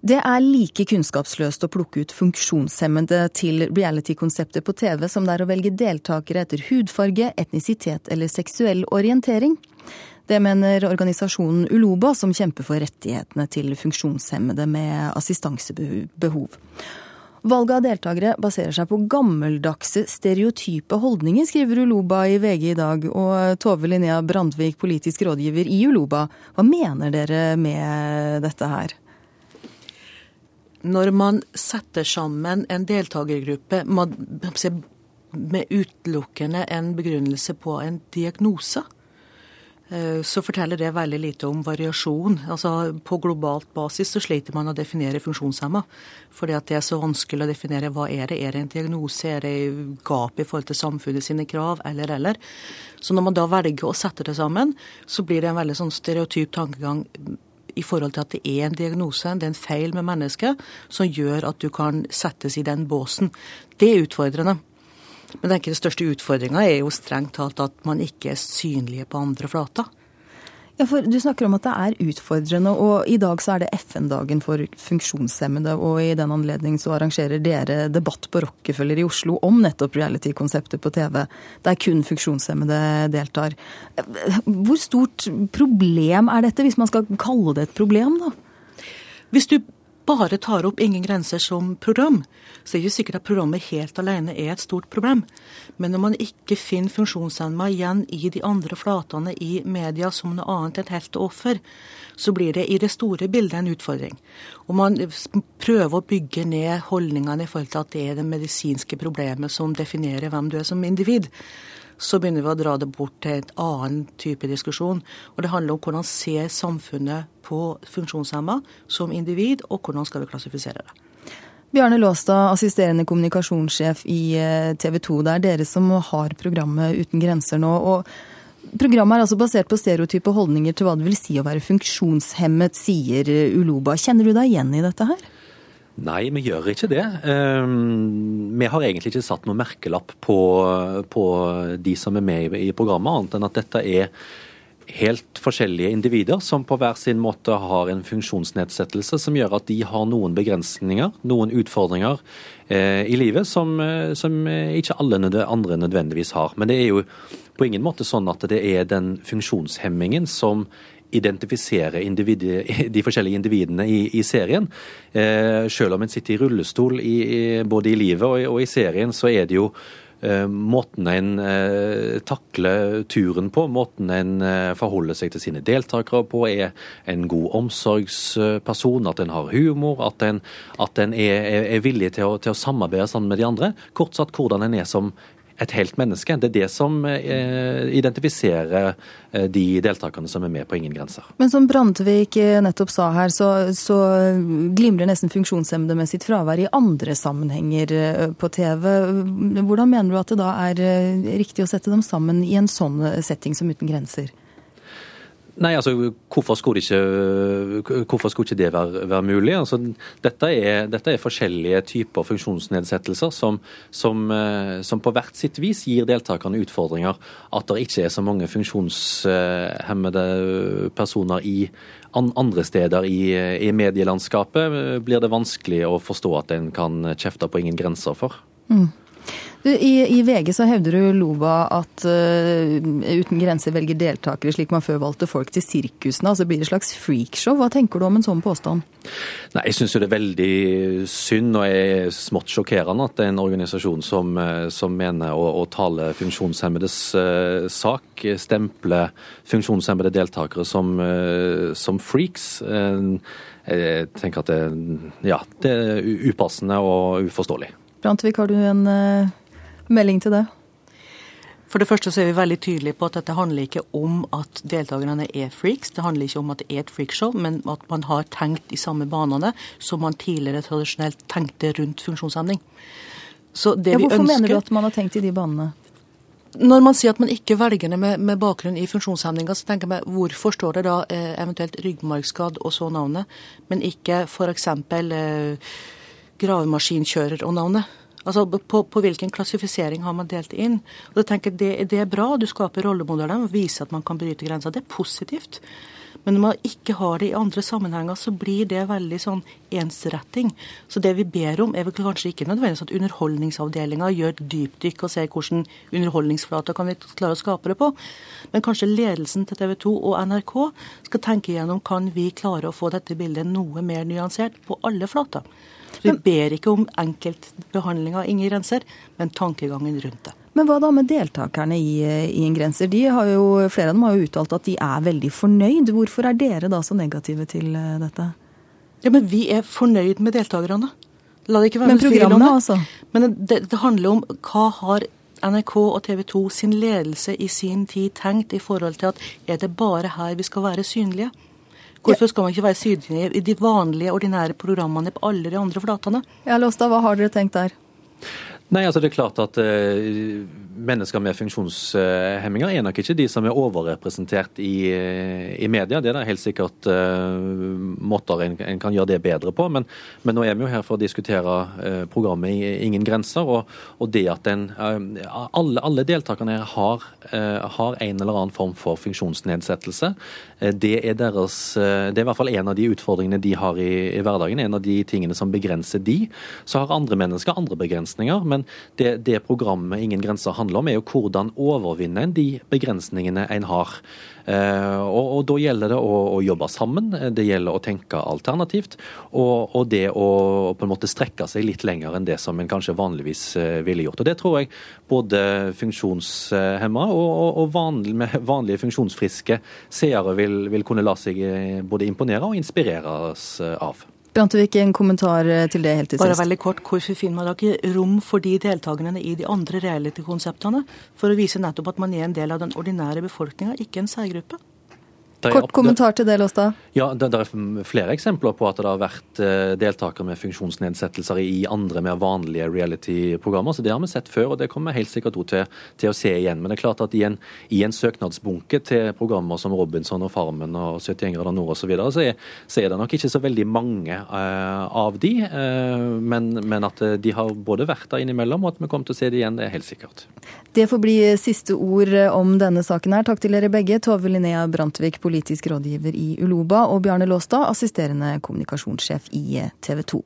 Det er like kunnskapsløst å plukke ut funksjonshemmede til reality-konseptet på TV som det er å velge deltakere etter hudfarge, etnisitet eller seksuell orientering. Det mener organisasjonen Uloba, som kjemper for rettighetene til funksjonshemmede med assistansebehov. Valget av deltakere baserer seg på gammeldagse, stereotype holdninger, skriver Uloba i VG i dag. Og Tove Linnea Brandvik, politisk rådgiver i Uloba, hva mener dere med dette her? Når man setter sammen en deltakergruppe med utelukkende en begrunnelse på en diagnose, eh, så forteller det veldig lite om variasjon. Altså, på globalt basis så sliter man å definere funksjonshemma. Fordi at det er så vanskelig å definere hva er det. Er det en diagnose? Er det gap i forhold til samfunnet sine krav? Eller, eller. Så når man da velger å sette det sammen, så blir det en veldig sånn stereotyp tankegang i forhold til at det er en diagnose, det er en feil med mennesket, som gjør at du kan settes i den båsen. Det er utfordrende. Men den største utfordringa er jo strengt talt at man ikke er synlige på andre flater. Ja, for Du snakker om at det er utfordrende, og i dag så er det FN-dagen for funksjonshemmede. Og i den anledning så arrangerer dere debatt på Rockefeller i Oslo om nettopp reality-konseptet på TV, der kun funksjonshemmede deltar. Hvor stort problem er dette, hvis man skal kalle det et problem, da? Hvis du bare tar opp Ingen grenser som program, så er det ikke sikkert at programmet helt alene er et stort problem. Men når man ikke finner funksjonshemma igjen i de andre flatene i media som noe annet enn helt offer, så blir det i det store bildet en utfordring. Og man prøver å bygge ned holdningene i forhold til at det er det medisinske problemet som definerer hvem du er som individ så begynner vi å dra det bort til et annen type diskusjon. Og det handler om hvordan ser samfunnet på funksjonshemma som individ, og hvordan skal vi klassifisere det. Bjarne Låstad, assisterende kommunikasjonssjef i eh, TV 2. Det er dere som har programmet Uten grenser nå. og Programmet er altså basert på stereotype holdninger til hva det vil si å være funksjonshemmet, sier Uloba. Kjenner du deg igjen i dette her? Nei, vi gjør ikke det. Ehm, vi har egentlig ikke satt noen merkelapp på, på de som er med i programmet, annet enn at dette er helt forskjellige individer som på hver sin måte har en funksjonsnedsettelse som gjør at de har noen begrensninger, noen utfordringer eh, i livet som, eh, som, ikke alle andre nødvendigvis har. Men det er jo på ingen måte sånn at det er den funksjonshemmingen som identifisere de forskjellige individene i, i serien. Eh, selv om en sitter i rullestol i, både i livet og, og, i serien, så er det jo eh, måten en eh, takler turen på, måten en eh, forholder seg til sine deltakere på, er en god omsorgsperson, at en har humor, at en, at en er, er, villig til å, til å samarbeide sammen med de andre. Kort sagt hvordan en er som et helt menneske. Det er det som eh, identifiserer eh, de deltakerne som er med på Ingen grenser. Men som Brandtvik eh, nettopp sa her, så, så glimrer nesten funksjonshemmede med sitt fravær i andre sammenhenger på TV. Hvordan mener du at det da er riktig å sette dem sammen i en sånn setting som Uten grenser? Nei, altså hvorfor skulle ikke, hvorfor skulle ikke det være, være mulig? Altså, dette, er, dette, er, forskjellige typer funksjonsnedsettelser som, som, eh, som, på hvert sitt vis gir deltakerne utfordringer. At det ikke er så mange funksjonshemmede personer i andre steder i, i medielandskapet, blir det vanskelig å forstå at en kan kjefte på ingen grenser for. Mm. Du, i, i, VG så hevder du Loba at uh, Uten grenser velger deltakere slik man før valgte folk til sirkusene. altså Blir det et slags freakshow? Hva tenker du om en sånn påstand? Nei, Jeg syns det er veldig synd og er smått sjokkerende at det er en organisasjon som, eh, som mener å, å, tale funksjonshemmedes uh, sak, stemple funksjonshemmede deltakere som, uh, som freaks. jeg tenker at det, ja, det er upassende og uforståelig. Brantvik, har du en melding til det? For det første så er vi veldig tydelige på at dette handler ikke om at deltakerne er freaks. Det handler ikke om at det er et freakshow, men at man har tenkt i samme banene som man tidligere tradisjonelt tenkte rundt funksjonshemning. Så det ja, hvorfor vi ønsker, mener du at man har tenkt i de banene? Når man sier at man ikke velger det med, med bakgrunn i funksjonshemninga, så tenker jeg hvorfor står det da eh, eventuelt ryggmargskadd og så navnet, men ikke f.eks. Eh, gravemaskinkjører og navnet? Altså på, på, hvilken klassifisering har man delt inn? Og jeg tenker det, det er bra, du skaper rollemodeller og viser at man kan bryte grenser. Det er positivt. Men når man ikke har det i andre sammenhenger, så blir det veldig sånn ensretting. Så det vi ber om, er vel kanskje ikke nødvendigvis at Underholdningsavdelinga gjør et dypdykk og ser hvordan underholdningsflater kan vi klare å skape det på. Men kanskje ledelsen til TV 2 og NRK skal tenke igjennom kan vi klare å få dette bildet noe mer nyansert på alle flater. vi ber ikke om enkeltbehandling av ingen grenser, men tankegangen rundt det. Men hva da med deltakerne i, i en grenser? De har jo, flere av dem har jo uttalt at de er veldig fornøyd. Hvorfor er dere da så negative til eh, dette? Ja, men Vi er fornøyd med deltakerne. La det ikke være Men programmet, altså? Men det, det handler om hva har NRK og TV 2 sin ledelse i sin tid tenkt i forhold til at er det bare her vi skal være synlige? Hvorfor skal man ikke være synlige i de vanlige, ordinære programmene på alle de andre flatene? Ja, Låstad, hva har dere tenkt der? Nei, altså det er klart at uh, Mennesker med funksjonshemminger er nok ikke de som er overrepresentert i, i media. Det er da helt sikkert uh, måter en, en, kan gjøre det bedre på. Men, men, nå er vi jo her for å diskutere programmet Ingen grenser. Og, og det at en, alle, alle, deltakerne har, har, en eller annen form for funksjonsnedsettelse. Det er, deres, det er i hvert fall en av de utfordringene de har i, i hverdagen. En av de tingene som begrenser de. Så har andre mennesker andre begrensninger. men men det, det programmet Ingen grenser handler om, er jo hvordan overvinne de begrensningene en har. Eh, og, og, Da gjelder det å, å, jobbe sammen, det gjelder å tenke alternativt. Og, og, det å på en måte strekke seg litt lenger enn det som en kanskje vanligvis eh, ville gjort. Og Det tror jeg både funksjonshemma og, og vanlige, vanlige funksjonsfriske seere vil, vil kunne la seg eh, både imponere og inspireres av. Brantevik, en kommentar eh, til det helt til sist. Bare veldig kort, Hvorfor finner man da ikke rom for de deltakerne i de andre reality-konseptene? For å vise nettopp at man er en del av den ordinære befolkninga, ikke en særgruppe? Kort kommentar til det, Låstad. Ja, det, det, er flere eksempler på at det har vært eh, deltakere med funksjonsnedsettelser i andre, mer vanlige reality-programmer. så Det har vi sett før, og det kommer vi helt sikkert til, til, å se igjen. Men det er klart at i en, i en søknadsbunke til programmer som Robinson og Farmen og 71 grader nord osv., så, videre, så, er, så er det nok ikke så veldig mange uh, av de. Uh, men, men, at de har både vært der innimellom, og at vi kommer til å se det igjen, det er helt sikkert. Det får bli siste ord om denne saken her. Takk til dere begge. Tove Linnea Brandtvik, politisk rådgiver i Uloba, og Bjarne Låstad, assisterende kommunikasjonssjef i TV 2.